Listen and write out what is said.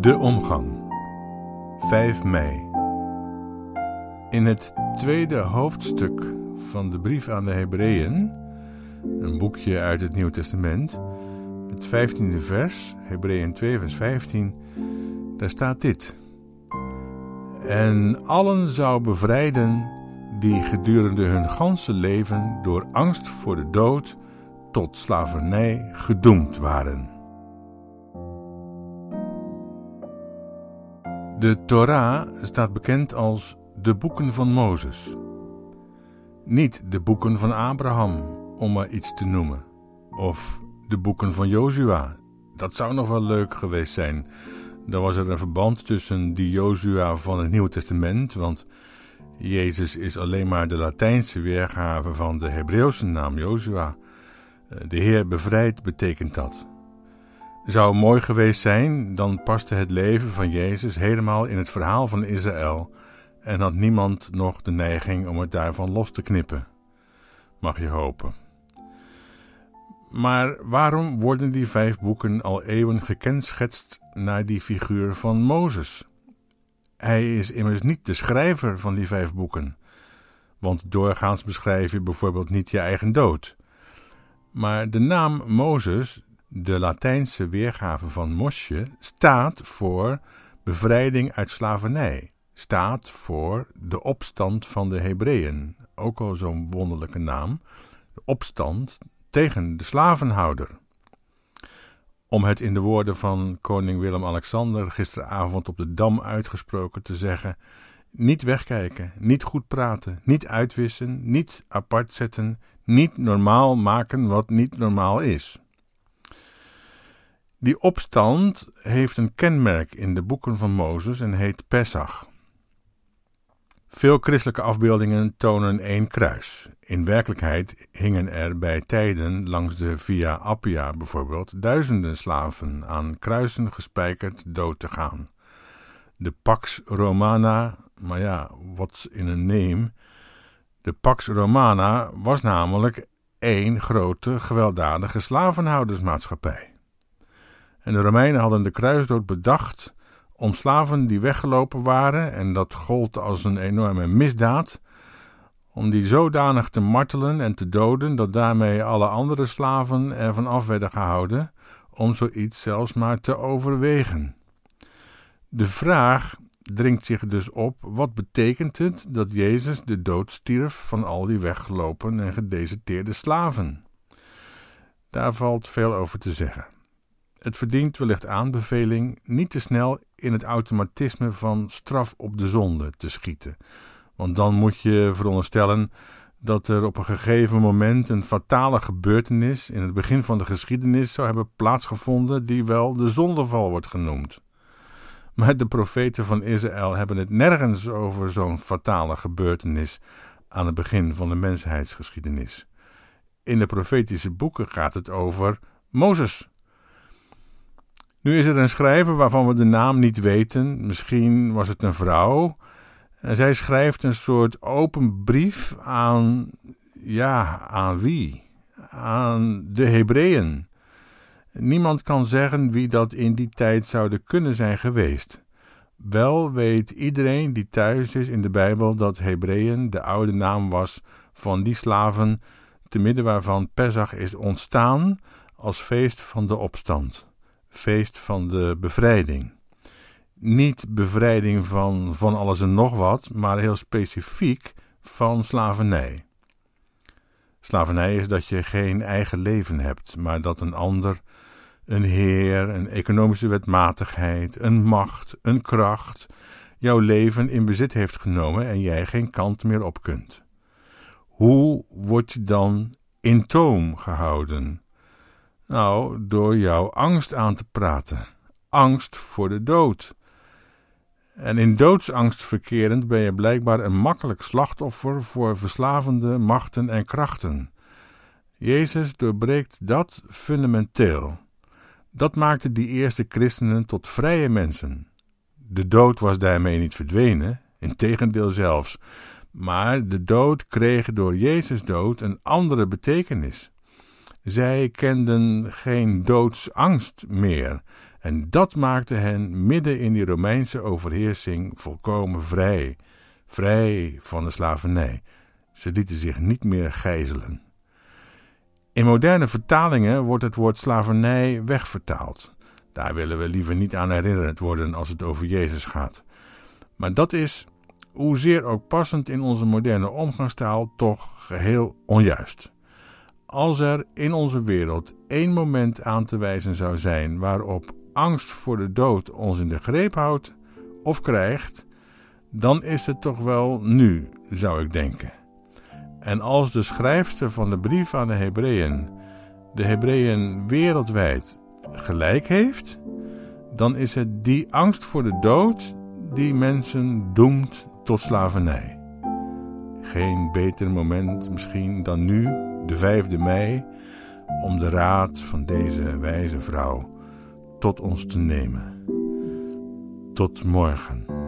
De omgang. 5 mei. In het tweede hoofdstuk van de brief aan de Hebreeën, een boekje uit het Nieuw Testament, het 15e vers, Hebreeën 2 vers 15, daar staat dit. En allen zou bevrijden die gedurende hun ganse leven door angst voor de dood tot slavernij gedoemd waren. De Torah staat bekend als de boeken van Mozes. Niet de boeken van Abraham, om maar iets te noemen. Of de boeken van Jozua. Dat zou nog wel leuk geweest zijn. Dan was er een verband tussen die Jozua van het Nieuwe Testament, want Jezus is alleen maar de Latijnse weergave van de Hebreeuwse naam Jozua. De Heer bevrijdt betekent dat. Zou mooi geweest zijn, dan paste het leven van Jezus helemaal in het verhaal van Israël en had niemand nog de neiging om het daarvan los te knippen. Mag je hopen. Maar waarom worden die vijf boeken al eeuwen gekenschetst naar die figuur van Mozes? Hij is immers niet de schrijver van die vijf boeken, want doorgaans beschrijf je bijvoorbeeld niet je eigen dood. Maar de naam Mozes, de Latijnse weergave van Mosje, staat voor bevrijding uit slavernij, staat voor de opstand van de Hebreeën, ook al zo'n wonderlijke naam, de opstand tegen de slavenhouder. Om het in de woorden van koning Willem-Alexander gisteravond op de Dam uitgesproken te zeggen: niet wegkijken, niet goed praten, niet uitwissen, niet apart zetten, niet normaal maken wat niet normaal is. Die opstand heeft een kenmerk in de boeken van Mozes en heet Pesach. Veel christelijke afbeeldingen tonen één kruis. In werkelijkheid hingen er bij tijden langs de Via Appia bijvoorbeeld duizenden slaven aan kruisen gespijkerd dood te gaan. De Pax Romana, maar ja, what's in een name? De Pax Romana was namelijk één grote gewelddadige slavenhoudersmaatschappij. En de Romeinen hadden de kruisdood bedacht om slaven die weggelopen waren, en dat gold als een enorme misdaad, om die zodanig te martelen en te doden dat daarmee alle andere slaven ervan af werden gehouden om zoiets zelfs maar te overwegen. De vraag dringt zich dus op: wat betekent het dat Jezus de dood stierf van al die weggelopen en gedeserteerde slaven? Daar valt veel over te zeggen. Het verdient wellicht aanbeveling niet te snel in het automatisme van straf op de zonde te schieten. Want dan moet je veronderstellen dat er op een gegeven moment een fatale gebeurtenis in het begin van de geschiedenis zou hebben plaatsgevonden, die wel de zondeval wordt genoemd. Maar de profeten van Israël hebben het nergens over zo'n fatale gebeurtenis aan het begin van de mensheidsgeschiedenis. In de profetische boeken gaat het over Mozes. Nu is er een schrijver waarvan we de naam niet weten, misschien was het een vrouw. En zij schrijft een soort open brief aan, ja, aan wie? Aan de Hebreeën. Niemand kan zeggen wie dat in die tijd zouden kunnen zijn geweest. Wel weet iedereen die thuis is in de Bijbel dat Hebreeën de oude naam was van die slaven, te midden waarvan Pesach is ontstaan als feest van de opstand, feest van de bevrijding. Niet bevrijding van van alles en nog wat, maar heel specifiek van slavernij. Slavernij is dat je geen eigen leven hebt, maar dat een ander een heer, een economische wetmatigheid, een macht, een kracht jouw leven in bezit heeft genomen en jij geen kant meer op kunt. Hoe word je dan in toom gehouden? Nou, door jouw angst aan te praten. Angst voor de dood. En in doodsangst verkerend ben je blijkbaar een makkelijk slachtoffer voor verslavende machten en krachten. Jezus doorbreekt dat fundamenteel. Dat maakte die eerste christenen tot vrije mensen. De dood was daarmee niet verdwenen, integendeel zelfs. Maar de dood kreeg door Jezus dood een andere betekenis. Zij kenden geen doodsangst meer En dat maakte hen midden in die Romeinse overheersing volkomen vrij, vrij van de slavernij. Ze lieten zich niet meer gijzelen. In moderne vertalingen wordt het woord slavernij wegvertaald. Daar willen we liever niet aan herinnerd worden als het over Jezus gaat. Maar dat is, hoezeer ook passend in onze moderne omgangstaal, toch geheel onjuist. Als er in onze wereld één moment aan te wijzen zou zijn waarop angst voor de dood ons in de greep houdt of krijgt, dan is het toch wel nu, zou ik denken. En als de schrijfster van de brief aan de Hebreeën de Hebreeën wereldwijd gelijk heeft, dan is het die angst voor de dood die mensen doemt tot slavernij. Geen beter moment misschien dan nu, de 5e mei, om de raad van deze wijze vrouw tot ons te nemen. Tot morgen.